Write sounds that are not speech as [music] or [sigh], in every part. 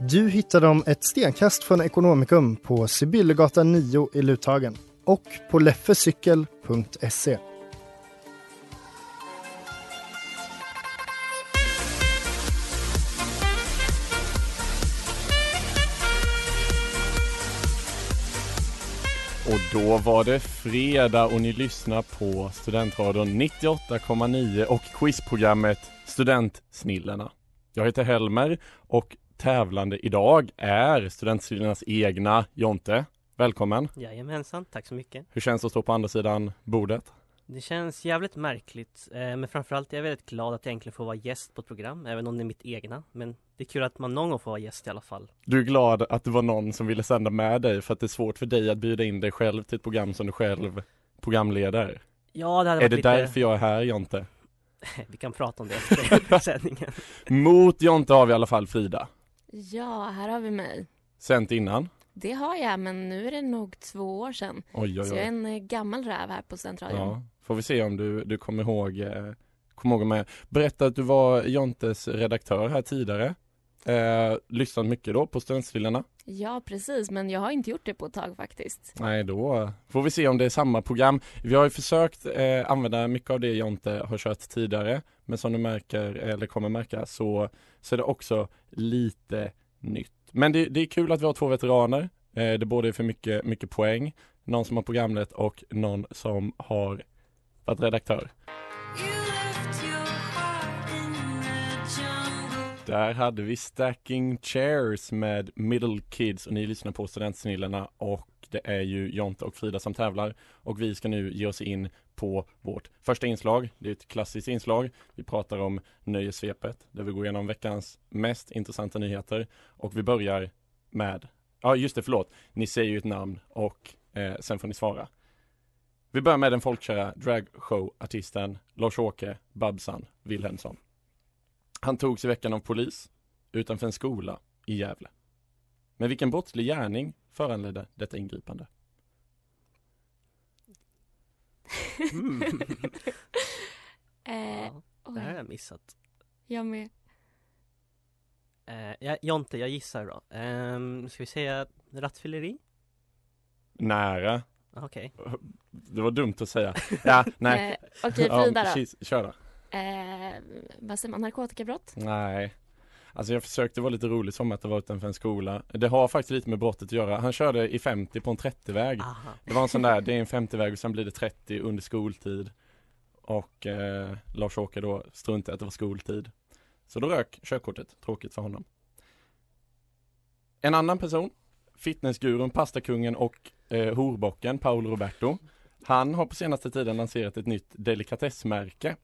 Du hittar dem ett stenkast från Ekonomikum på Sibyllegatan 9 i Luthagen och på leffecykel.se. Och då var det fredag och ni lyssnar på Studentradion 98,9 och quizprogrammet Studentsnillena. Jag heter Helmer och tävlande idag är Studentsnillenas egna Jonte. Välkommen! Jajamensan, tack så mycket. Hur känns det att stå på andra sidan bordet? Det känns jävligt märkligt, eh, men framförallt är jag väldigt glad att jag äntligen får vara gäst på ett program, även om det är mitt egna. Men det är kul att man någon gång får vara gäst i alla fall. Du är glad att det var någon som ville sända med dig för att det är svårt för dig att bjuda in dig själv till ett program som du själv programleder. Ja, det hade Är det lite... därför jag är här Jonte? [laughs] Vi kan prata om det efter [laughs] sändningen. Mot Jonte har vi i alla fall Frida. Ja, här har vi mig. Sänt innan. Det har jag, men nu är det nog två år sedan. Oj oj Så jag är oj. en eh, gammal räv här på Studentradion. Ja, får vi se om du, du kommer ihåg, eh, kommer ihåg med. Berätta att du var Jontes redaktör här tidigare. Eh, lyssnat mycket då på Studentsnillena. Ja, precis, men jag har inte gjort det på ett tag faktiskt. Nej, då får vi se om det är samma program. Vi har ju försökt eh, använda mycket av det Jonte har kört tidigare, men som du märker, eller kommer märka, så, så är det också lite nytt. Men det, det är kul att vi har två veteraner. Eh, det både är för mycket, mycket poäng, någon som har programlett och någon som har varit redaktör. Där hade vi Stacking Chairs med Middle Kids och ni lyssnar på Studentsnillena och det är ju Jonte och Frida som tävlar och vi ska nu ge oss in på vårt första inslag. Det är ett klassiskt inslag. Vi pratar om nöjesvepet där vi går igenom veckans mest intressanta nyheter och vi börjar med, ja just det förlåt, ni säger ju ett namn och eh, sen får ni svara. Vi börjar med den folkkära dragshowartisten Lars-Åke Babsan Wilhelmsson. Han togs i veckan av polis utanför en skola i Gävle. Men vilken brottslig gärning föranledde detta ingripande? Mm. [laughs] Eh, Ja, det här har jag missat. jag med. Eh, jag, Jonte, jag gissar då. Um, ska vi säga rattfylleri? Nära. Okej. Det var dumt att säga. Ja, nej. [laughs] Eh, Okej, Frida då. precis. Kör då. Eh, vad säger man, narkotikabrott? Nej. Alltså jag försökte vara lite rolig som att det var utanför en skola. Det har faktiskt lite med brottet att göra. Han körde i 50 på en 30-väg. Aha. Det var en sån där, det är en 50-väg och sen blir det 30 under skoltid. Och eh, Lars-Åke då struntade att det var skoltid. Så då rök körkortet, tråkigt för honom. En annan person, fitnessgurun, pastakungen och eh, horbocken Paolo Roberto. Han har på senaste tiden lanserat ett nytt delikatessmärke.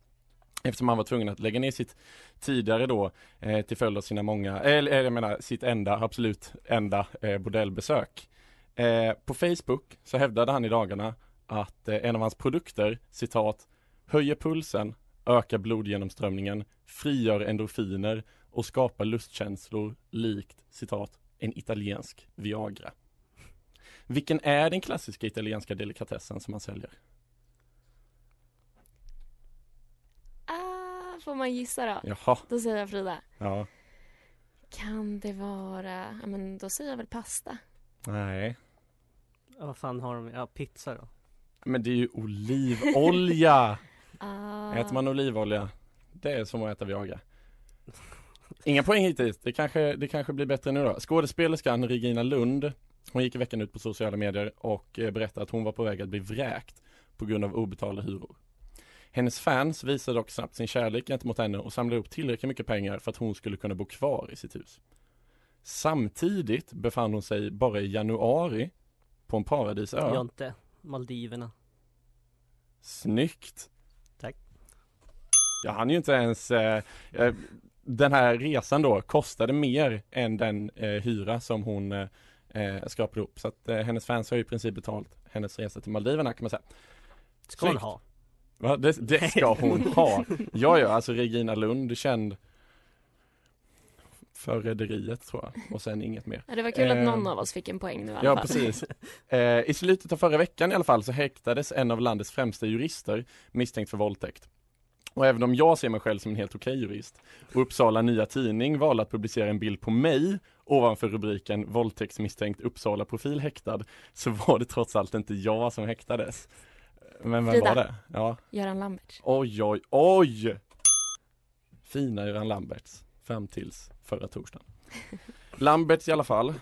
Eftersom han var tvungen att lägga ner sitt tidigare då eh, till följd av sina många, eller eh, jag menar sitt enda, absolut enda eh, bordellbesök. Eh, på Facebook så hävdade han i dagarna att eh, en av hans produkter, citat, höjer pulsen, ökar blodgenomströmningen, frigör endorfiner och skapar lustkänslor likt, citat, en italiensk Viagra. Vilken är den klassiska italienska delikatessen som han säljer? Får man gissa då? Jaha, Då säger jag Frida. ja, Kan det vara, ja men då säger jag väl pasta. nej. Ja, vad fan har de? Ja, pizza då. Men det är ju olivolja! [laughs] Ah, Äter man olivolja, det är som att äta Viagra. [laughs] Inga poäng hittills, det kanske, det kanske blir bättre nu då. Skådespelerskan Regina Lund, hon gick i veckan ut på sociala medier och eh, berättade att hon var på väg att bli vräkt på grund av obetalda hyror. Hennes fans visade dock snabbt sin kärlek gentemot henne och samlade upp tillräckligt mycket pengar för att hon skulle kunna bo kvar i sitt hus. Samtidigt befann hon sig bara i januari på en paradisö. Jonte, Maldiverna. Snyggt! Tack. Jag hann ju inte ens eh, eh, Den här resan då kostade mer än den eh, hyra som hon eh, eh, skrapade ihop så att eh, hennes fans har ju i princip betalt hennes resa till Maldiverna kan man säga. Ska hon ha. Va? Det, det ska hon ha. Ja, ja, alltså Regina Lund känd för Rederiet tror jag och sen inget mer. Ja, det var kul att Eh, någon av oss fick en poäng nu i alla Ja fall. precis. [laughs] Eh, I slutet av förra veckan i alla fall så häktades en av landets främsta jurister misstänkt för våldtäkt. Och även om jag ser mig själv som en helt okej jurist och Uppsala Nya Tidning valde att publicera en bild på mig ovanför rubriken våldtäktsmisstänkt Uppsala profil häktad så var det trots allt inte jag som häktades. Men vem Frida. var det? Ja. Göran Lambert. Oj, oj, oj! Fina Göran Lamberts, fram tills förra torsdagen. [laughs] Lamberts i alla fall,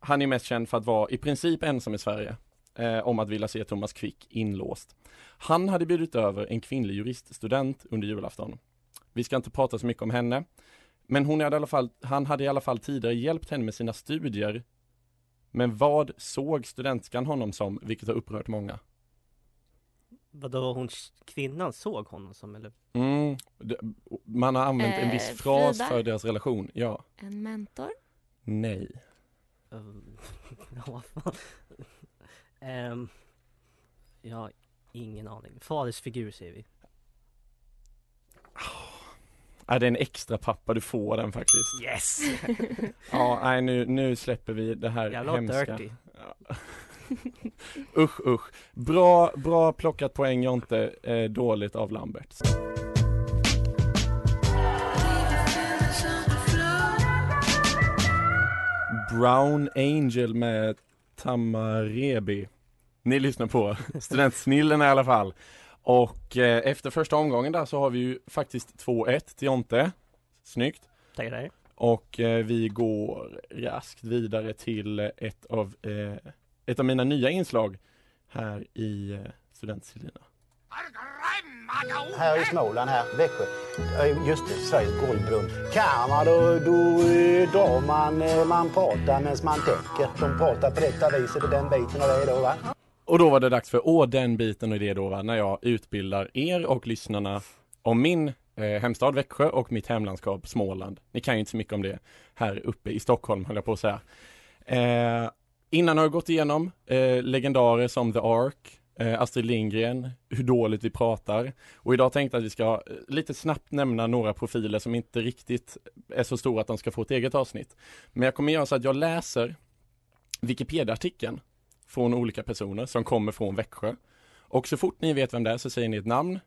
han är mest känd för att vara i princip ensam i Sverige eh, om att vilja se Thomas Quick inlåst. Han hade bjudit över en kvinnlig juriststudent under julafton. Vi ska inte prata så mycket om henne, men hon hade i alla fall, han hade i alla fall tidigare hjälpt henne med sina studier. Men vad såg studentskan honom som, vilket har upprört många? Vadå, hon kvinnan såg honom som eller? Mm, man har använt en viss Eh, fras Frida? för deras relation, ja. En mentor. Nej. Um, [laughs] ja, vad fan. Ehm, jag har ingen aning. Fadersfigur säger vi. Ja, det är en extra pappa, du får den faktiskt. Yes! [laughs] Ja, nej nu, nu släpper vi det här Jävla hemska. dirty. Ja. Usch, usch. Bra, bra plockat poäng Jonte, eh, dåligt av Lambert. Brown Angel med Tamarebi. Ni lyssnar på [laughs] Studentsnillen i alla fall. Och eh, efter första omgången där så har vi ju faktiskt 2-1 till Jonte. Snyggt. Tackar dig. Och eh, vi går raskt vidare till ett av, eh, ett av mina nya inslag här i eh, Studentsnillena. Här i Småland, här, Växjö. Just det, Sveriges golvbrunn. Kan man då, då eh, drar man, eh, man pratar medan man tänker. De pratar på detta viset och den biten och det då va. Och då var det dags för Åh den biten och det då va, när jag utbildar er och lyssnarna om min eh, hemstad Växjö och mitt hemlandskap Småland. Ni kan ju inte så mycket om det här uppe i Stockholm höll jag på att säga. Eh, innan har jag gått igenom eh, legendarer som The Ark, eh, Astrid Lindgren, hur dåligt vi pratar. Och idag tänkte jag att vi ska eh, lite snabbt nämna några profiler som inte riktigt är så stora att de ska få ett eget avsnitt. Men jag kommer göra så att jag läser Wikipedia-artikeln från olika personer som kommer från Växjö. Och så fort ni vet vem det är så säger ni ett namn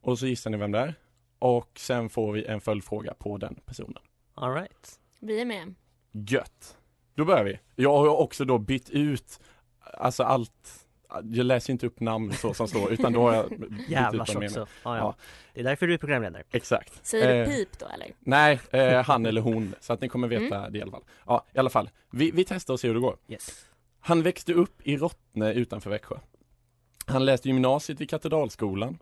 och så gissar ni vem det är. Och sen får vi en följdfråga på den personen. Alright. Vi är med. Gött! Då börjar vi. Jag har också då bytt ut, alltså allt, jag läser inte upp namn så som står utan då har jag bytt ut Jävlar vad de också. Ja, ja. Ja. Det är därför du är programledare. Exakt. Säger Eh, du pip då eller? Nej, eh, han eller hon, så att ni kommer veta det i alla fall. Ja, i alla fall. Vi, vi testar och ser hur det går. Yes. Han växte upp i Rottne utanför Växjö. Han läste gymnasiet vid Katedralskolan.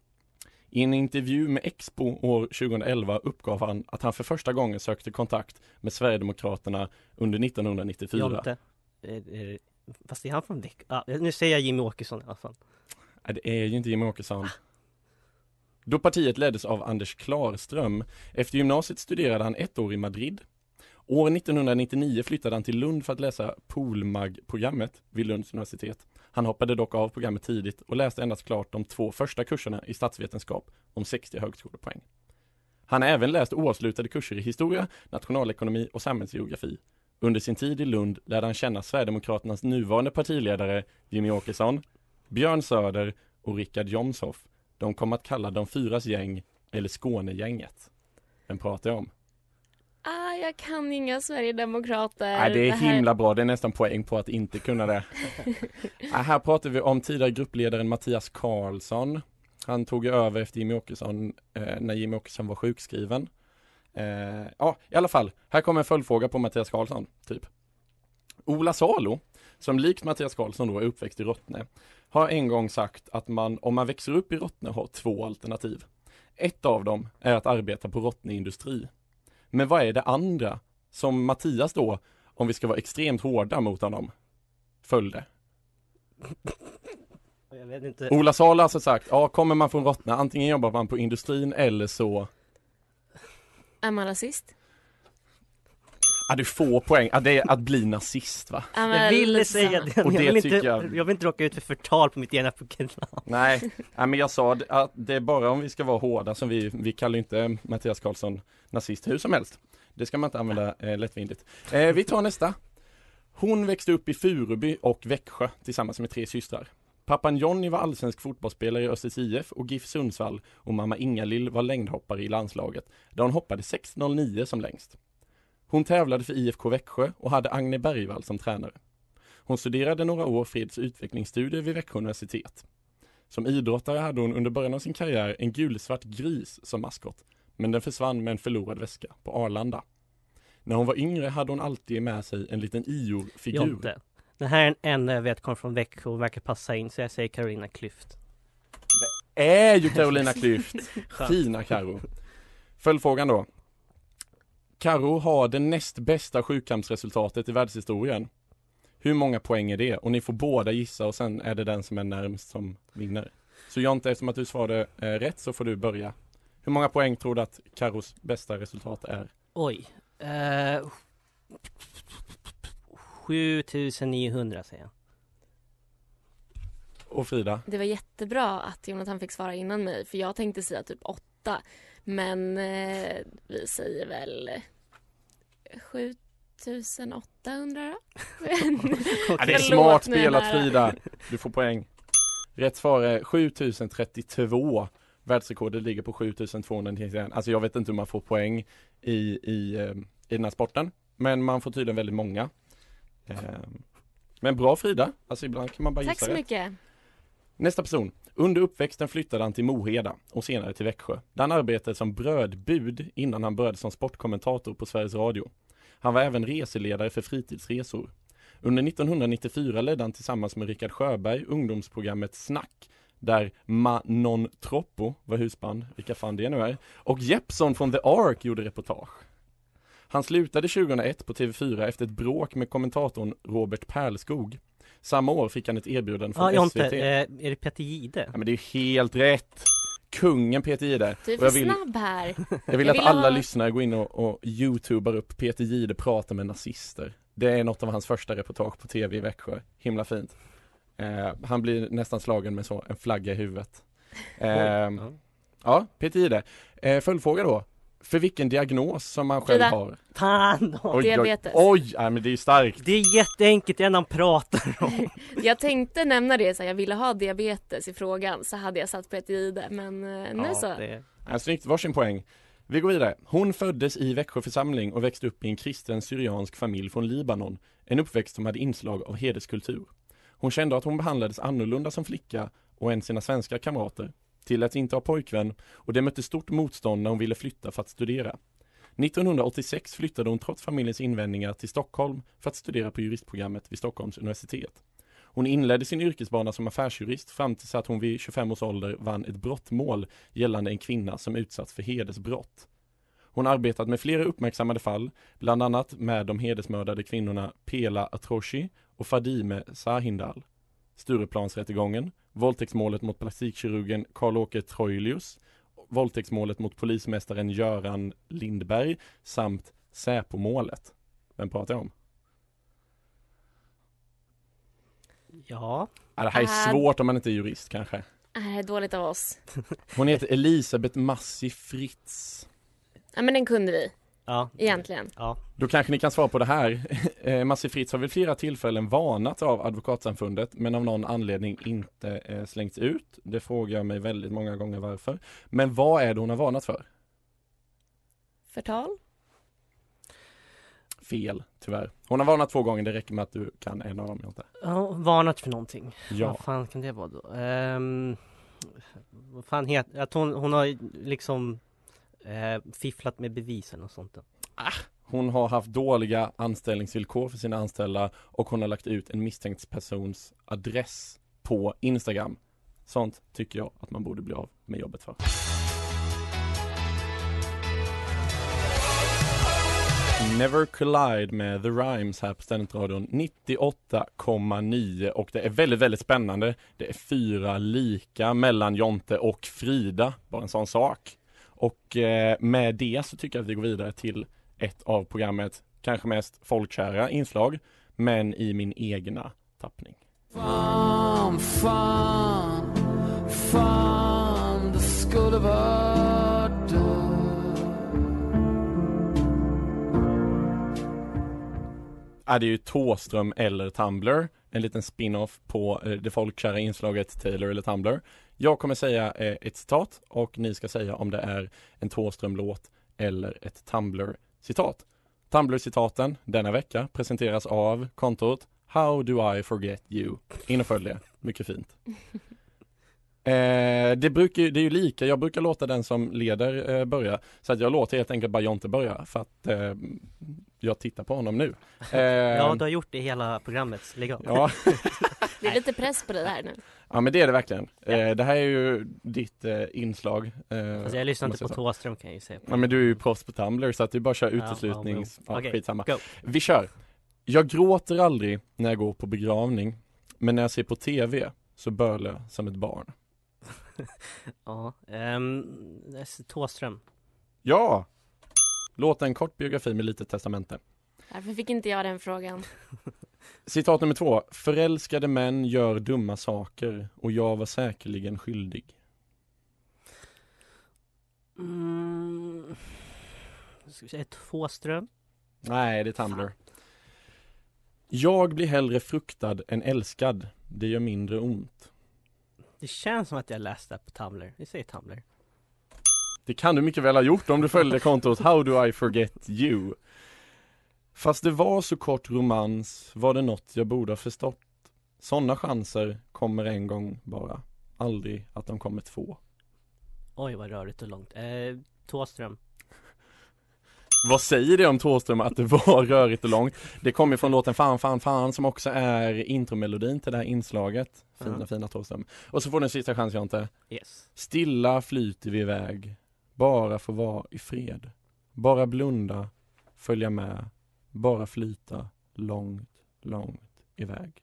I en intervju med Expo år 2011 uppgav han att han för första gången sökte kontakt med Sverigedemokraterna under 1994. Jonte. Fast är han från Växjö? Ah, nu säger jag Jimmy Åkesson i alla fall. Nej, det är ju inte Jimmie Åkesson. Då partiet leddes av Anders Klarström. Efter gymnasiet studerade han ett år i Madrid. År 1999 flyttade han till Lund för att läsa Polmag-programmet vid Lunds universitet. Han hoppade dock av programmet tidigt och läste endast klart de två första kurserna i statsvetenskap om 60 högskolepoäng. Han har även läst oavslutade kurser i historia, nationalekonomi och samhällsgeografi. Under sin tid i Lund lärde han känna Sverigedemokraternas nuvarande partiledare Jimmy Åkesson, Björn Söder och Richard Jomshoff. De kom att kalla de fyras gäng, eller Skånegänget. Vem pratar jag om? Ah, jag kan inga Sverigedemokrater. Nej, det är här- himla bra. Det är nästan poäng på att inte kunna det. Nej, [laughs] här pratar vi om tidigare gruppledaren Mattias Karlsson. Han tog över efter Jimmy Åkesson eh, när Jimmy Åkesson var sjukskriven. Eh, ja, i alla fall. Här kommer en följdfråga på Mattias Karlsson, typ. Ola Salo, som likt Mattias Karlsson då är uppväxt i Rottne, har en gång sagt att man, om man växer upp i Rottne, har två alternativ. Ett av dem är att arbeta på Rottne Industri. Men vad är det andra som Mattias då, om vi ska vara extremt hårda mot honom, följde? Jag vet inte. Ola Salo har alltså sagt, ja kommer man från Rottne, antingen jobbar man på industrin eller så Är man rasist? Ja du får poäng, ja, det är att bli nazist va? Ja, men Jag ville säga det, Och det jag, vill inte, jag- jag... vill inte råka ut för förtal på mitt ena program. Nej, [laughs] ja, men jag sa att det är bara om vi ska vara hårda som vi, vi kallar inte Mattias Karlsson nazist hur som helst. Det ska man inte använda eh, lättvindigt. Eh, vi tar nästa. Hon växte upp i Furuby och Växjö tillsammans med tre systrar. Pappan Johnny var allsvensk fotbollsspelare i Östers IF och GIF Sundsvall och mamma Inga-Lill var längdhoppare i landslaget där hon hoppade 6.09 som längst. Hon tävlade för IFK Växjö och hade Agne Bergvall som tränare. Hon studerade några år freds och utvecklingsstudier vid Växjö universitet. Som idrottare hade hon under början av sin karriär en gulsvart gris som maskot, men den försvann med en förlorad väska på Arlanda. När hon var yngre hade hon alltid med sig en liten Ior-figur. Jonte. Den här är en enda jag vet kommer från Växjö och verkar passa in så jag säger Carolina Klüft. är ju Carolina Klüft. [laughs] Fina Karo. Följdfrågan då. Karo har det näst bästa sjukampsresultatet i världshistorien. Hur många poäng är det? Och ni får båda gissa och sen är det den som är närmst som vinner. Så Jonte, eftersom att du svarade eh, rätt så får du börja. Hur många poäng tror du att Karos bästa resultat är? Oj. Uh, 7900 säger jag. Och Frida? Det var jättebra att Jonathan fick svara innan mig för jag tänkte säga typ åtta. Men eh, vi säger väl 7800 då? [laughs] Ja, det är smart spelat. Frida. Du får poäng. Rätt svar är 7032. Världsrekordet ligger på 7291. Alltså jag vet inte hur man får poäng i, i, eh, i den här sporten. Men man får tydligen väldigt många. Eh, Men bra Frida. Alltså ibland kan man bara Tack gissa så rätt. mycket. Nästa person. Under uppväxten flyttade han till Moheda och senare till Växjö. Där han arbetade som brödbud innan han började som sportkommentator på Sveriges Radio. Han var även reseledare för fritidsresor. Under 1994 ledde han tillsammans med Rickard Sjöberg ungdomsprogrammet Snack där Manon Troppo var husband, vilka fan det nu är, och Jeppson från The Ark gjorde reportage. Han slutade 2001 på TV4 efter ett bråk med kommentatorn Robert Pärlskog. Samma år fick han ett erbjudande från Ja, SVT. eh, är det Peter Jihde? Ja men det är ju helt rätt! Kungen Peter Jihde. Du är för jag vill, snabb här. jag vill Jag att vill alla ha- lyssnare går in och, och youtubar upp Peter Jihde pratar med nazister. Det är något av hans första reportage på tv i Växjö. Himla fint. Eh, han blir nästan slagen med så, en flagga i huvudet. Eh, Ja. Peter Jihde. Eh, följdfråga då. För vilken diagnos som han själv Frida. har? Fan då! Oj, Diabetes. Oj, oj ja, men det är starkt. Det är jätteenkelt, det enda han pratar om. [laughs] Jag tänkte nämna det, så jag ville ha diabetes i frågan så hade jag satt Peter Jihde men eh, nu Ja, så. det- Ja, snyggt, varsin poäng. Vi går vidare. Hon föddes i Växjö församling och växte upp i en kristen syriansk familj från Libanon. En uppväxt som hade inslag av hederskultur. Hon kände att hon behandlades annorlunda som flicka och än sina svenska kamrater. Tilläts inte ha pojkvän och det mötte stort motstånd när hon ville flytta för att studera. 1986 flyttade hon trots familjens invändningar till Stockholm för att studera på juristprogrammet vid Stockholms universitet. Hon inledde sin yrkesbana som affärsjurist fram tills att hon vid 25 års ålder vann ett brottmål gällande en kvinna som utsatts för hedersbrott. Hon har arbetat med flera uppmärksammade fall, bland annat med de hedersmördade kvinnorna Pela Atroshi och Fadime Sahindal. Stureplansrättegången, våldtäktsmålet mot plastikkirurgen Karl-Åke Troilius, våldtäktsmålet mot polismästaren Göran Lindberg samt Säpomålet. Vem pratar jag om? Ja, Ja, det här är Äh. svårt om man inte är jurist kanske. Nej, dåligt av oss. Hon heter Elisabeth Massi Fritz. Ja men den kunde vi, ja. egentligen. Ja, Då kanske ni kan svara på det här. [laughs] Eh, Massi Fritz har vid flera tillfällen varnats av Advokatsamfundet men av någon anledning inte eh, slängts ut. Det frågar jag mig väldigt många gånger varför. Men vad är det hon har varnat för? Förtal? Fel, tyvärr. Hon har varnat två gånger, det räcker med att du kan en av dem. Jonte. ja varnat för någonting. Ja. Vad fan kan det vara då? Ehm, vad fan heter, att hon, hon har liksom Eh, fifflat med bevisen och sånt. Då. Ah. Hon har haft dåliga anställningsvillkor för sina anställda och hon har lagt ut en misstänkt persons adress på Instagram. Sånt tycker jag att man borde bli av med jobbet för. Never Collide med The Rhymes här på Studentradion 98,9 och det är väldigt, väldigt spännande. Det är fyra lika mellan Jonte och Frida, bara en sån sak. Och eh, med det så tycker jag att vi går vidare till ett av programmets kanske mest folkkära inslag, men i min egna tappning. Fan, fan, fan, det skulle vara du är det ju Tåström eller Tumblr, en liten spin-off på eh, det folkkära inslaget Taylor eller Tumblr. Jag kommer säga eh, ett citat och ni ska säga om det är en Tåström-låt eller ett Tumblr-citat. Tumblr-citaten denna vecka presenteras av kontot How do I forget you? In och följ det, mycket fint. [laughs] Eh, det, brukar, det är ju lika, jag brukar låta den som leder eh, börja. Så att jag låter helt enkelt bara Jonte börja för att eh, jag tittar på honom nu. [laughs] Eh, Ja, du har gjort det i hela programmet, lägg av. ja, [laughs] Det är lite press på dig här nu. Ja men det är det verkligen. Eh, det här är ju ditt eh, inslag. Eh, Alltså jag lyssnar inte på. Thåström kan jag ju säga. Ja men du är ju proffs på Tumblr så att du bara kör Ja, uteslutnings... ja, Ja, Okej, skitsamma. go. Vi kör. Jag gråter aldrig när jag går på begravning. Men när jag ser på TV så bölar jag som ett barn. [laughs] Ja, ehm, Thåström. Ja! Låt en kort biografi med lite testamente. Varför fick inte jag den frågan? [laughs] Citat nummer två. Förälskade män gör dumma saker och jag var säkerligen skyldig. Mm. Ska vi säga Thåström? Nej, det är Tumblr. Jag blir hellre fruktad än älskad. Det gör mindre ont. Det känns som att jag läste det på Tumblr. Vi säger Tumblr. Det kan du mycket väl ha gjort om du följde kontot How do I forget you? Fast det var så kort romans var det något jag borde ha förstått. Sådana chanser kommer en gång bara. Aldrig att de kommer två. Oj vad rörigt och långt. Eh, Thåström. [laughs] Vad säger det om Thåström att det var rörigt och långt? Det kommer från låten Fan fan fan som också är intromelodin till det här inslaget. Fina Ja. fina Thåström. Och så får du en sista chans Jonte. Yes. Stilla flyter vi iväg. Bara få vara i fred. Bara blunda. Följa med. Bara flyta långt, långt iväg.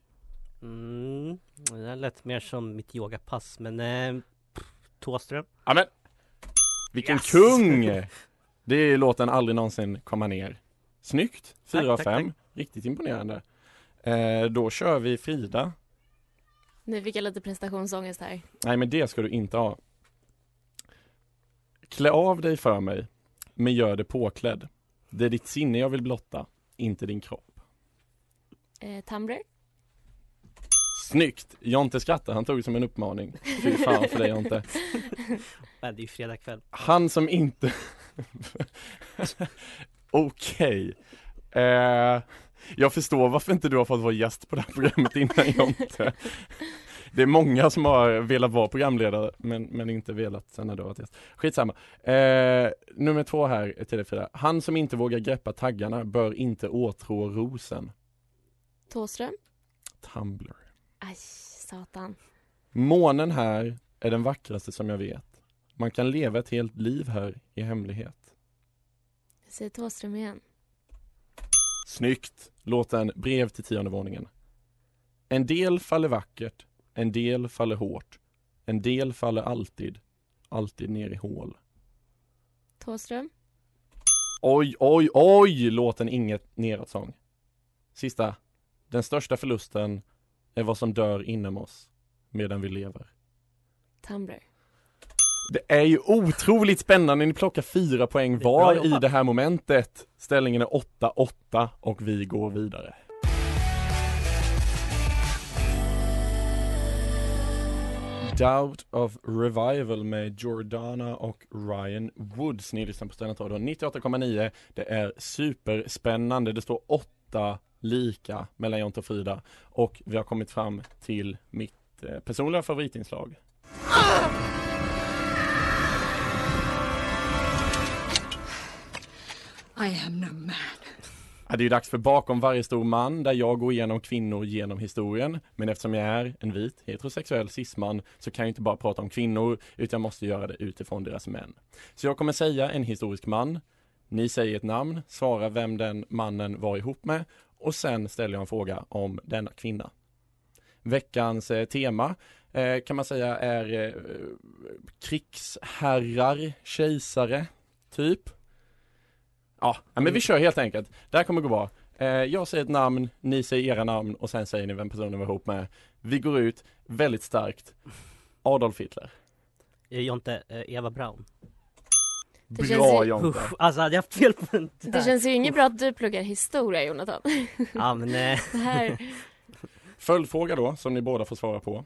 Mm. Det lät mer som mitt yogapass men eh, pff, Thåström. Ja men! Vilken Yes! kung! Det är låten Aldrig någonsin komma ner. Snyggt! Tack, 4 av tack, 5. tack. Riktigt imponerande. Eh, då kör vi Frida. Nu fick jag lite prestationsångest här. Nej men det ska du inte ha. Klä av dig för mig, men gör det påklädd. Det är ditt sinne jag vill blotta, inte din kropp. Eh, Tumblr? Snyggt! Jonte skrattar, han tog det som en uppmaning. Fy fan för dig Jonte. [laughs] Nej, det är ju fredag kväll. Han som inte... [laughs] Okej. Eh, jag förstår varför inte du har fått vara gäst på det här programmet innan Jonte. Det är många som har velat vara programledare men, men inte velat sen när du har varit gäst. Skitsamma. Eh, nummer två här till dig Frida. Han som inte vågar greppa taggarna bör inte åtrå rosen. Thåström? Tumblr. Aj, satan. Månen här är den vackraste som jag vet. Man kan leva ett helt liv här i hemlighet. Jag säger Thåström igen. Snyggt! Låten Brev till tionde våningen. En del faller vackert, en del faller hårt. En del faller alltid, alltid ner i hål. Thåström? Oj, oj, oj! Låten Inget neråt-sång. Sista. Den största förlusten är vad som dör inom oss medan vi lever. Tumblr? Det är ju otroligt spännande, ni plockar fyra poäng var i det här momentet. Ställningen är 8-8 och vi går vidare. Doubt of Revival med Jordana och Ryan Woods. Ni lyssnar på Studentradion 98,9. Det är superspännande. Det står åtta lika mellan Jonte och Frida och vi har kommit fram till mitt eh, personliga favoritinslag. I am no man. Ja, det är ju dags för Bakom varje stor man där jag går igenom kvinnor genom historien. Men eftersom jag är en vit heterosexuell cisman så kan jag inte bara prata om kvinnor utan jag måste göra det utifrån deras män. Så jag kommer säga en historisk man. Ni säger ett namn, svarar vem den mannen var ihop med och sen ställer jag en fråga om denna kvinna. Veckans eh, tema eh, kan man säga är eh, krigsherrar, kejsare, typ. Ja, men vi kör helt enkelt. Det här kommer gå bra. Eh, jag säger ett namn, ni säger era namn och sen säger ni vem personen var ihop med. Vi går ut väldigt starkt. Adolf Hitler. Eh, Jonte, eh, Eva Braun. Det känns Bra ju- Jonte. Usch, alltså hade jag haft fel på den där. Det känns ju inget bra att du pluggar historia Jonathan. [laughs] Ja men Det här, [laughs] Följdfråga då, som ni båda får svara på.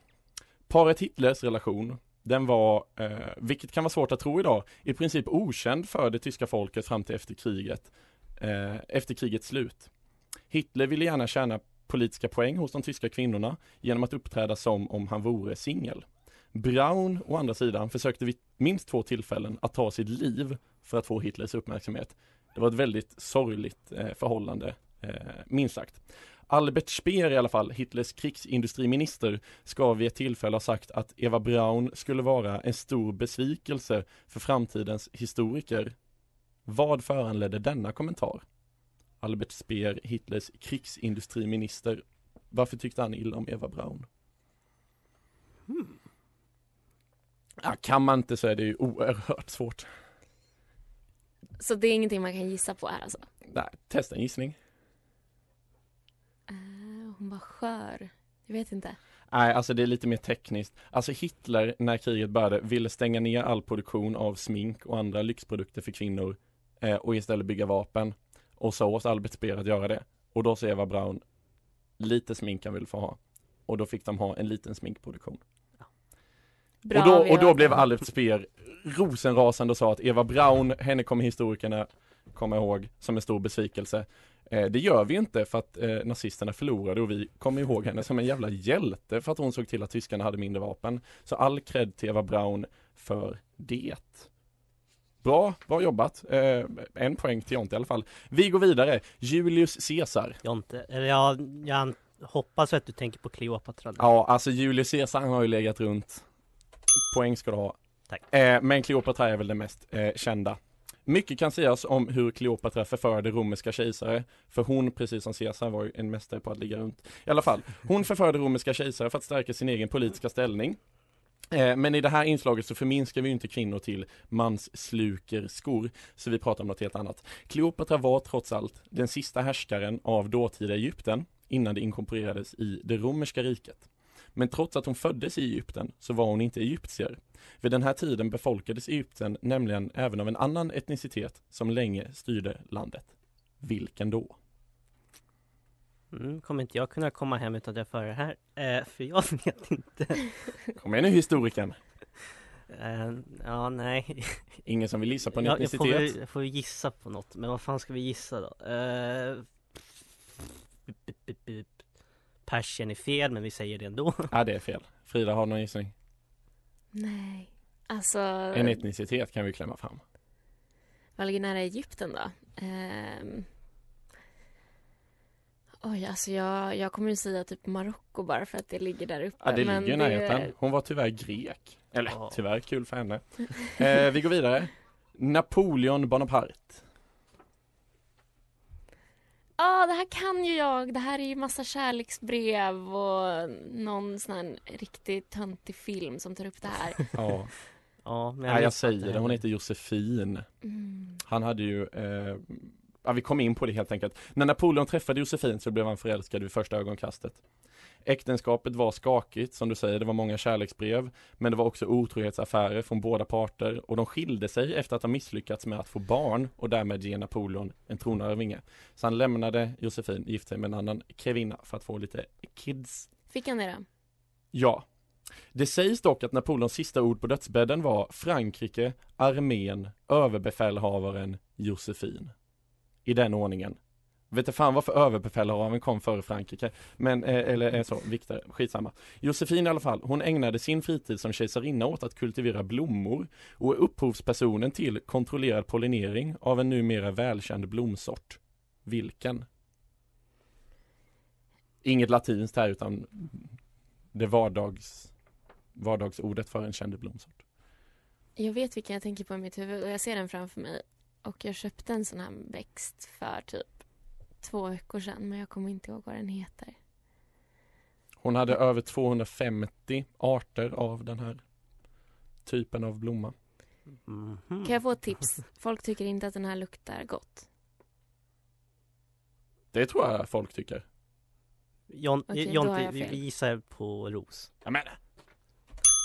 Paret Hitlers relation, den var, eh, vilket kan vara svårt att tro idag, i princip okänd för det tyska folket fram till efter kriget, eh, efter krigets slut. Hitler ville gärna tjäna politiska poäng hos de tyska kvinnorna genom att uppträda som om han vore singel. Braun, å andra sidan, försökte vid minst två tillfällen att ta sitt liv för att få Hitlers uppmärksamhet. Det var ett väldigt sorgligt eh, förhållande, eh, minst sagt. Albert Speer i alla fall, Hitlers krigsindustriminister, ska vid ett tillfälle ha sagt att Eva Braun skulle vara en stor besvikelse för framtidens historiker. Vad föranledde denna kommentar? Albert Speer, Hitlers krigsindustriminister. Varför tyckte han illa om Eva Braun? Ja, kan man inte så är det ju oerhört svårt. så det är ingenting man kan gissa på här alltså. Nej, testa en gissning. Var skör. Jag vet inte. Nej, alltså det är lite mer tekniskt. Alltså Hitler, när kriget började, ville stänga ner all produktion av smink och andra lyxprodukter för kvinnor eh, och istället bygga vapen. Och så åt Albert Speer att göra det. Och då sa Eva Braun, lite smink han vill få ha. Och då fick de ha en liten sminkproduktion. Bra, och, då, och då blev. Albert Speer rosenrasande och sa att Eva Braun, henne kommer historikerna komma ihåg som en stor besvikelse. Eh, det gör vi inte för att eh, nazisterna förlorade och vi kommer ihåg henne som en jävla hjälte för att hon såg till att tyskarna hade mindre vapen. Så all cred till Eva Braun för det. Bra, bra jobbat. Eh, en poäng till Jonte i alla fall. Vi går vidare. Julius Caesar. Jonte, eller jag, jag hoppas att du tänker på Kleopatra. Ja, alltså Julius Caesar han har ju legat runt. Poäng ska du ha. Tack. Eh, men Kleopatra är väl det mest eh, kända. Mycket kan sägas om hur Kleopatra förförde romerska kejsare, för hon, precis som Caesar, var ju en mästare på att ligga runt. I alla fall, hon förförde romerska kejsare för att stärka sin egen politiska ställning. Eh, men i det här inslaget så förminskar vi ju inte kvinnor till mansslukerskor, så vi pratar om något helt annat. Kleopatra var trots allt den sista härskaren av dåtida Egypten innan det inkorporerades i det romerska riket. Men trots att hon föddes i Egypten så var hon inte egyptier. Vid den här tiden befolkades Egypten nämligen även av en annan etnicitet som länge styrde landet. Vilken då? Mm, kommer inte jag kunna komma hem utan att jag för det här? Eh, för jag [laughs] vet inte. Kom igen nu historikern. Eh, ja, nej. Ingen som vill gissa på en jag, jag, får, etnicitet? jag får gissa på något, men vad fan ska vi gissa då? Eh, Persien är fel, men vi säger det ändå. Ja, det är fel. Frida har någon gissning? Nej. Alltså, En etnicitet kan vi klämma fram. vad ligger nära Egypten då? Ehm... Oj, alltså jag, jag kommer ju säga typ Marocko bara för att det ligger där uppe. Ja, det men ligger i närheten. Hon var tyvärr grek. Eller tyvärr, kul för henne. Eh, vi går vidare. Napoleon Bonaparte. Ja, det här kan ju jag. Det här är ju massa kärleksbrev och någon sån här riktigt töntig film som tar upp det här. [laughs] Ja. Ja, men Nej, vet jag säger det. Hon heter Josefin. Mm. Han hade ju, eh, ja vi kom in på det helt enkelt. När Napoleon träffade Josefin så blev han förälskad vid första ögonkastet. Äktenskapet var skakigt, som du säger, det var många kärleksbrev, men det var också otrohetsaffärer från båda parter och de skilde sig efter att ha misslyckats med att få barn och därmed ge Napoleon en tronarvinge. Så han lämnade Josefin, gifte sig med en annan kvinna för att få lite kids. Fick han det då? Ja. Det sägs dock att Napoleons sista ord på dödsbädden var Frankrike, armén, överbefälhavaren, Josefin. I den ordningen. Vet du fan varför överbefälhavaren kom före Frankrike. Men, eh, eller eh, så, Viktor, skitsamma. Josefin i alla fall, hon ägnade sin fritid som kejsarinna åt att kultivera blommor och är upphovspersonen till kontrollerad pollinering av en numera välkänd blomsort. Vilken? Inget latinskt här utan det vardags, vardagsordet för en känd blomsort. Jag vet vilken jag tänker på i mitt huvud och jag ser den framför mig. Och jag köpte en sån här växt för typ två veckor sedan men jag kommer inte ihåg vad den heter. Hon hade över 250 arter av den här typen av blomma. Mhm. Kan jag få ett tips? Folk tycker inte att den här luktar gott. Det tror jag folk tycker. Jon, Okej, då Jonte, jag vi, fel. gissar på ros. Ja, men.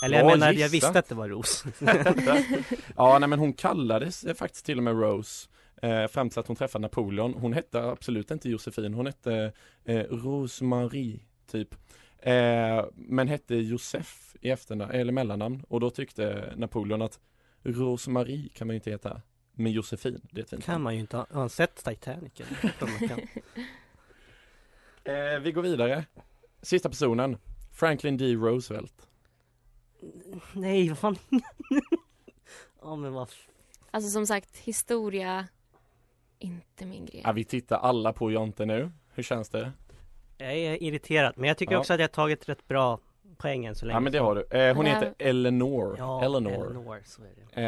Eller jag Ja, menar, jag gissa. visste att det var ros. [laughs] ja, nej men hon kallades eh, faktiskt till och med Rose eh, fram till att hon träffade Napoleon. Hon hette absolut inte Josefin, hon hette eh, Rosemarie typ. Eh, men hette Josef i efternamn, eller mellannamn och då tyckte Napoleon att Rosemarie kan man ju inte heta. Men Josefin, det är ett fint kan man ju inte ha, har han sett Titanic? [laughs] Eh, vi går vidare. Sista personen. Franklin D. Roosevelt. Nej, vad fan. [laughs] Ja men vad Alltså som sagt, historia, inte min grej. Ja, vi tittar alla på Jonte nu. Hur känns det? Jag är irriterad, men jag tycker Ja. också att jag har tagit rätt bra poäng än så länge. Ja men det har du. Eh, hon heter Eleanor. Ja, Eleanor. Eleanor, så är det.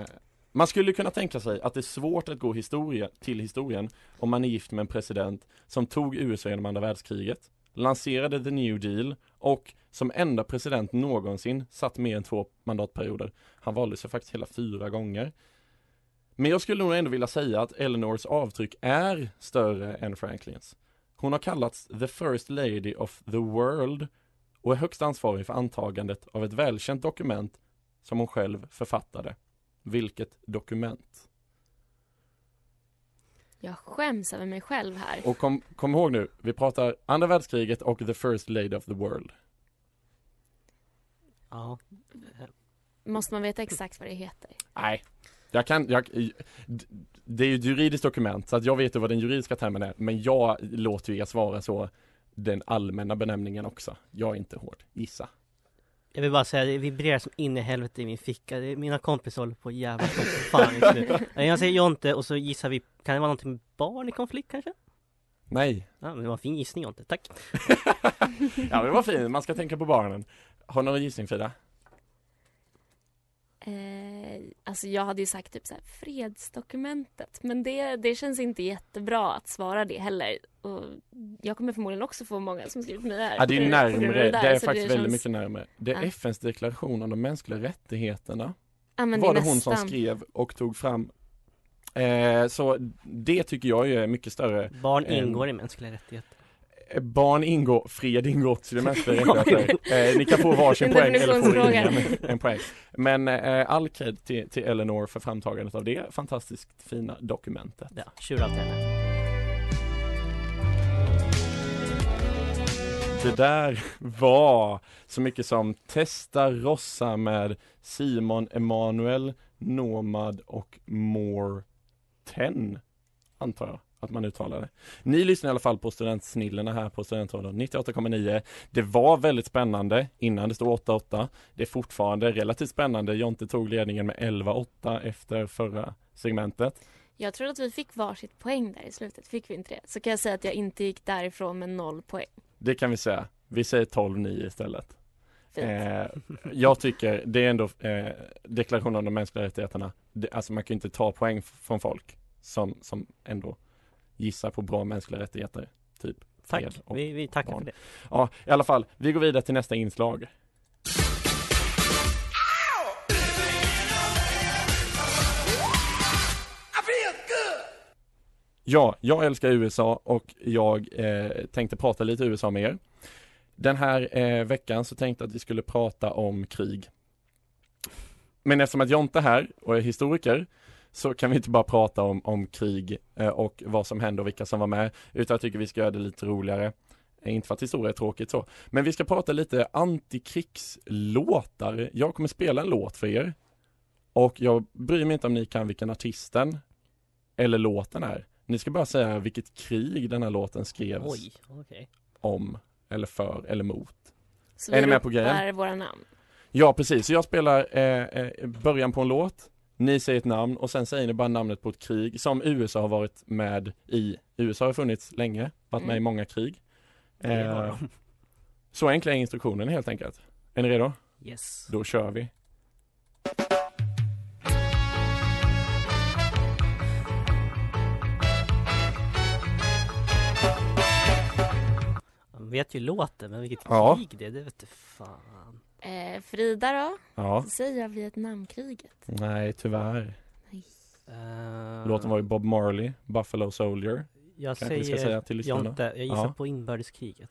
Eh, man skulle kunna tänka sig att det är svårt att gå historia, till historien om man är gift med en president som tog USA genom andra världskriget, lanserade the new deal och som enda president någonsin satt mer än två mandatperioder. Han valde sig faktiskt hela fyra gånger. Men jag skulle nog ändå vilja säga att Eleanors avtryck är större än Franklins. Hon har kallats the first lady of the world och är högst ansvarig för antagandet av ett välkänt dokument som hon själv författade. Vilket dokument? Jag skäms över mig själv här. Och kom, kom ihåg nu, vi pratar andra världskriget och the first lady of the world. Ja. Måste man veta exakt vad det heter? Nej, jag kan, jag, det är ju ett juridiskt dokument så att jag vet ju vad den juridiska termen är men jag låter ju er svara så den allmänna benämningen också. Jag är inte hård, gissa. Jag vill bara säga, det vibrerar som in i helvete i min ficka. Mina kompisar håller på jävla som fan just nu. [laughs] Jag säger Jonte och så gissar vi, kan det vara någonting med barn i konflikt kanske? Nej, Ja, men det var en fin gissning Jonte, tack. [laughs] ja men det var fint, man ska tänka på barnen. Har du någon gissning Frida? Eh, alltså jag hade ju sagt typ så här, fredsdokumentet. Men det, det känns inte jättebra att svara det heller. Och jag kommer förmodligen också få många som skrivit mig här. Ja det är närmre, det, där, är så faktiskt väldigt känns- mycket närmre. Det är Ja. FNs deklaration om de mänskliga rättigheterna. Ja, men det var är det hon som skrev och tog fram. Eh, så det tycker jag är mycket större. Barn än- ingår i mänskliga rättigheter. Eh, Barn ingår, fred ingår också i mänskliga rättigheter. Eh, ni kan få varsin [laughs] poäng eller få ingen en poäng. Men eh, all cred till, till Eleanor för framtagandet av det fantastiskt fina dokumentet. Ja, tjurar henne. Det där var så mycket som Testa Rossa med Simon Emanuel, Nomad och More 10 antar jag att man uttalar det. Ni lyssnar i alla fall på Studentsnillena här på Studentradion 98,9. Det var väldigt spännande innan det stod 8-8. Det är fortfarande relativt spännande. Jonte tog ledningen med 11-8 efter förra segmentet. Jag tror att vi fick varsitt poäng där i slutet. Fick vi inte det? Så kan jag säga att jag inte gick därifrån med noll poäng. Det kan vi säga. Vi säger 12-9 istället. Eh, jag tycker det är ändå eh, deklarationen om de mänskliga rättigheterna. Det, alltså man kan ju inte ta poäng från folk som, som ändå gissar på bra mänskliga rättigheter. Typ Tack, vi, vi tackar barn. för det. Ja, i alla fall. Vi går vidare till nästa inslag. Ja, jag älskar USA och jag eh, tänkte prata lite USA med er. Den här eh, veckan så tänkte jag att vi skulle prata om krig. Men eftersom att Jonte är här och är historiker så kan vi inte bara prata om, om krig eh, och vad som hände och vilka som var med utan jag tycker vi ska göra det lite roligare. Eh, Inte för att historia är tråkigt så, men vi ska prata lite antikrigslåtar. Jag kommer spela en låt för er och jag bryr mig inte om ni kan vilken artisten eller låten är. Ni ska bara säga vilket krig den här låten skrevs Oj, okej. om, eller för, eller mot. Så Är vi ni med på grejen? ropar våra namn. Ja precis, så jag spelar eh, eh, början på en låt Ni säger ett namn och sen säger ni bara namnet på ett krig som USA har varit med i USA har funnits länge, varit med i Mm. många krig eh. Så enkla är instruktionen helt enkelt Är ni redo? Yes. Då kör vi Man vet ju låten, men vilket Ja. krig det är, det vet du fan. Eh, Frida då? Ja, säger jag Vietnamkriget. nej tyvärr Eh, Låten var ju Bob Marley, Buffalo Soldier Jag kanske vi ska säger säga till lyssnarna. Jonte, jag gissar Ja. på inbördeskriget.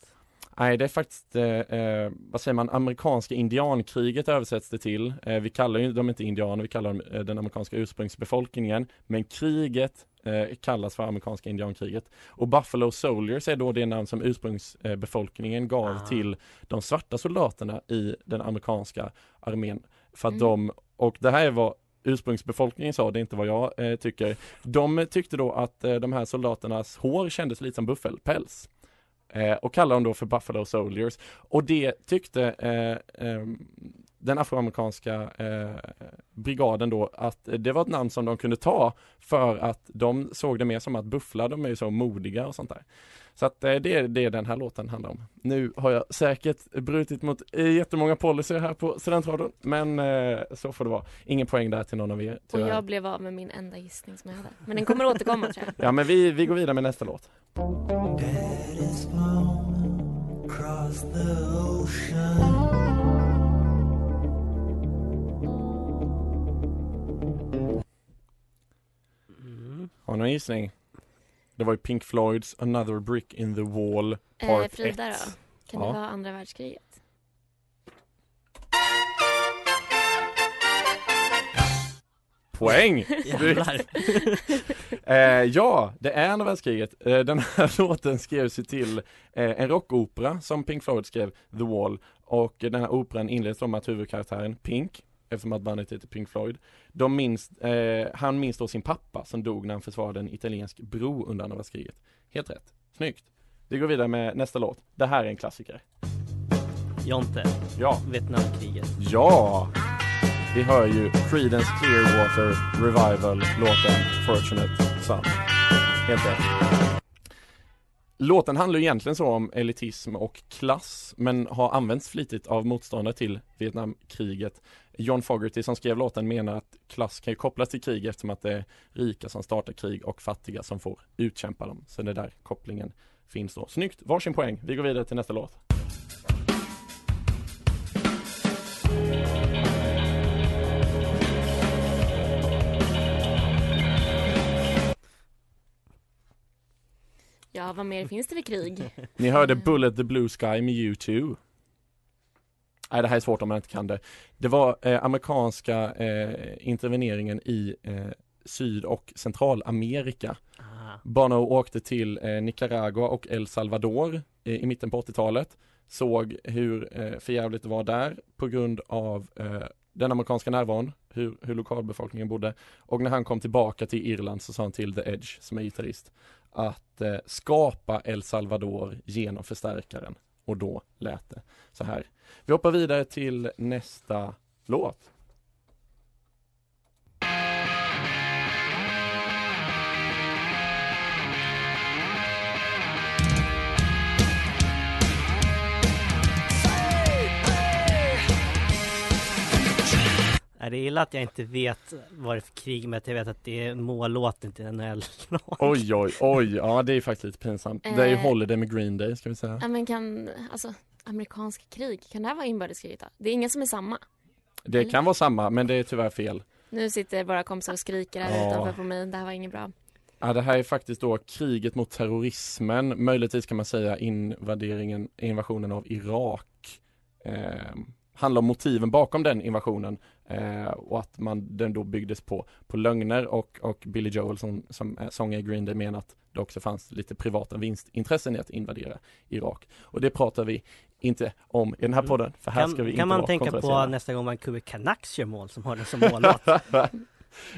Nej, det är faktiskt, eh, eh, vad säger man, amerikanska indiankriget översätts det till. Eh, vi kallar ju dem inte indianer, vi kallar dem eh, den amerikanska ursprungsbefolkningen. Men kriget eh, kallas för amerikanska indiankriget. Och Buffalo Soldiers är då det namn som ursprungsbefolkningen gav Ah. till de svarta soldaterna i den amerikanska armén. För att Mm. de, och det här är vad ursprungsbefolkningen sa, det är inte vad jag eh, tycker. De tyckte då att eh, de här soldaternas hår kändes lite som buffelpäls. Eh, och kallade dem då för Buffalo Soldiers. Och det tyckte eh, eh, den afroamerikanska eh, brigaden då att det var ett namn som de kunde ta för att de såg det mer som att bufflar, de är ju så modiga och sånt där. Så att eh, det är det den här låten handlar om. Nu har jag säkert brutit mot eh, jättemånga policyer här på Studentradion, men eh, så får det vara. Ingen poäng där till någon av er, Och tyvärr. jag blev av med min enda gissning som jag hade. Men den kommer återkomma tror jag. Ja men vi, vi går vidare med nästa låt. Mm. Har ni någon gissning? Det var ju Pink Floyds Another Brick in the Wall Eh, Part Frida 1. då? Kan Ja. det vara andra världskriget? Poäng! [laughs] [laughs] Eh, ja, det är andra världskriget. Eh, den här [laughs] låten skrevs ju till eh, en rockopera som Pink Floyd skrev, The Wall. Och den här operan inleds då med att huvudkaraktären Pink, eftersom att bandet heter Pink Floyd, de minns, eh, han minns då sin pappa som dog när han försvarade en italiensk bro under andra världskriget. Helt rätt. Snyggt. Vi går vidare med nästa låt. Det här är en klassiker. Jonte, Ja. Vietnamkriget. Ja! Vi hör ju Creedence Clearwater Revival låten Fortunate Son. Helt rätt. Låten handlar egentligen så om elitism och klass men har använts flitigt av motståndare till Vietnamkriget. John Fogerty som skrev låten menar att klass kan ju kopplas till krig eftersom att det är rika som startar krig och fattiga som får utkämpa dem. Så det är där kopplingen finns då. Snyggt! Varsin poäng. Vi går vidare till nästa låt. Ja, vad mer finns det för krig? [laughs] Ni hörde Bullet the Blue Sky med U2 Nej det här är svårt om man inte kan det Det var eh, amerikanska eh, interveneringen i eh, Syd och Centralamerika Ah. Bono åkte till eh, Nicaragua och El Salvador eh, i mitten på 80-talet Såg hur eh, förjävligt det var där på grund av eh, den amerikanska närvaron, hur, hur lokalbefolkningen bodde och när han kom tillbaka till Irland så sa han till The Edge som är gitarrist att eh, skapa El Salvador genom förstärkaren och då lät det så här. Vi hoppar vidare till nästa låt. Är det illa att jag inte vet vad det är för krig men att jag vet att det är mållåten till NHL Oj oj oj, ja det är faktiskt lite pinsamt. Det är ju Eh. Holiday med Green Day ska vi säga. Ja men kan, alltså amerikanska krig, kan det här vara inbördeskriget då? Det är ingen som är samma. Det kan vara samma men det är tyvärr fel. Nu sitter våra kompisar och skriker här Ja. utanför på mig, det här var inget bra. Ja, det här är faktiskt då kriget mot terrorismen, möjligtvis kan man säga invaderingen, invasionen av Irak. Eh, handlar om motiven bakom den invasionen eh, och att man, den då byggdes på, på lögner och, och Billy Joel som, som är sångare i Green Day menar att det också fanns lite privata vinstintressen i att invadera Irak. Och det pratar vi inte om i den här podden, för här ska vi Kan, inte kan man vara tänka på nästa gång Vancouver Canucks gör mål som har det som mållåt? [laughs]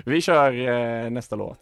vi kör eh, nästa låt.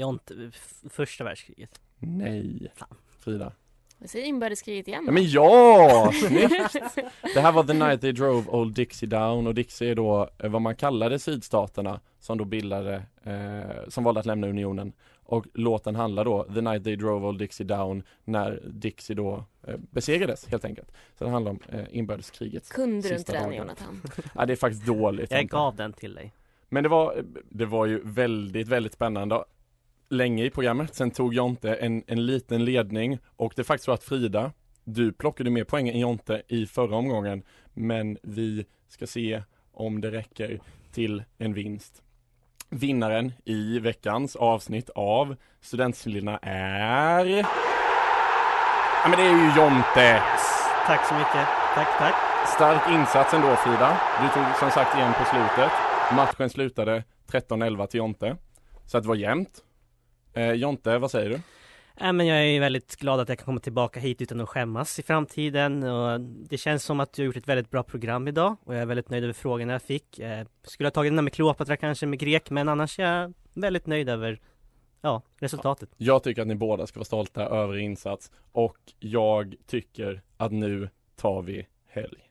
Jonte, f- första världskriget. Nej. Frida. Jag säger inbördeskriget igen. Ja men ja! [laughs] Det här var The Night They Drove Old Dixie Down och Dixie är då eh, vad man kallade sydstaterna som då bildade, eh, som valde att lämna unionen. Och låten handlar då The Night They Drove Old Dixie Down när Dixie då eh, besegrades helt enkelt. Så det handlar om eh, inbördeskrigets Kunde du inte den. Jonathan? [laughs] Ja det är faktiskt dåligt. Jag gav den till dig. Men det var, det var ju väldigt, väldigt spännande länge i programmet. Sen tog Jonte en, en liten ledning och det är faktiskt så att Frida, du plockade mer poäng än Jonte i förra omgången. Men vi ska se om det räcker till en vinst. Vinnaren i veckans avsnitt av Studentsnillena är... Ja men det är ju Jonte! Tack så mycket. Tack, tack. Stark insats ändå Frida. Du tog som sagt igen på slutet. Matchen slutade 13-11 till Jonte. Så att det var jämnt. Eh, Jonte, vad säger du? Äh, men jag är väldigt glad att jag kan komma tillbaka hit utan att skämmas i framtiden och det känns som att du har gjort ett väldigt bra program idag och jag är väldigt nöjd över frågorna jag fick. Eh, skulle ha tagit den där med Kleopatra kanske med grek men annars är jag väldigt nöjd över ja, resultatet. Jag tycker att ni båda ska vara stolta över er insats och jag tycker att nu tar vi helg.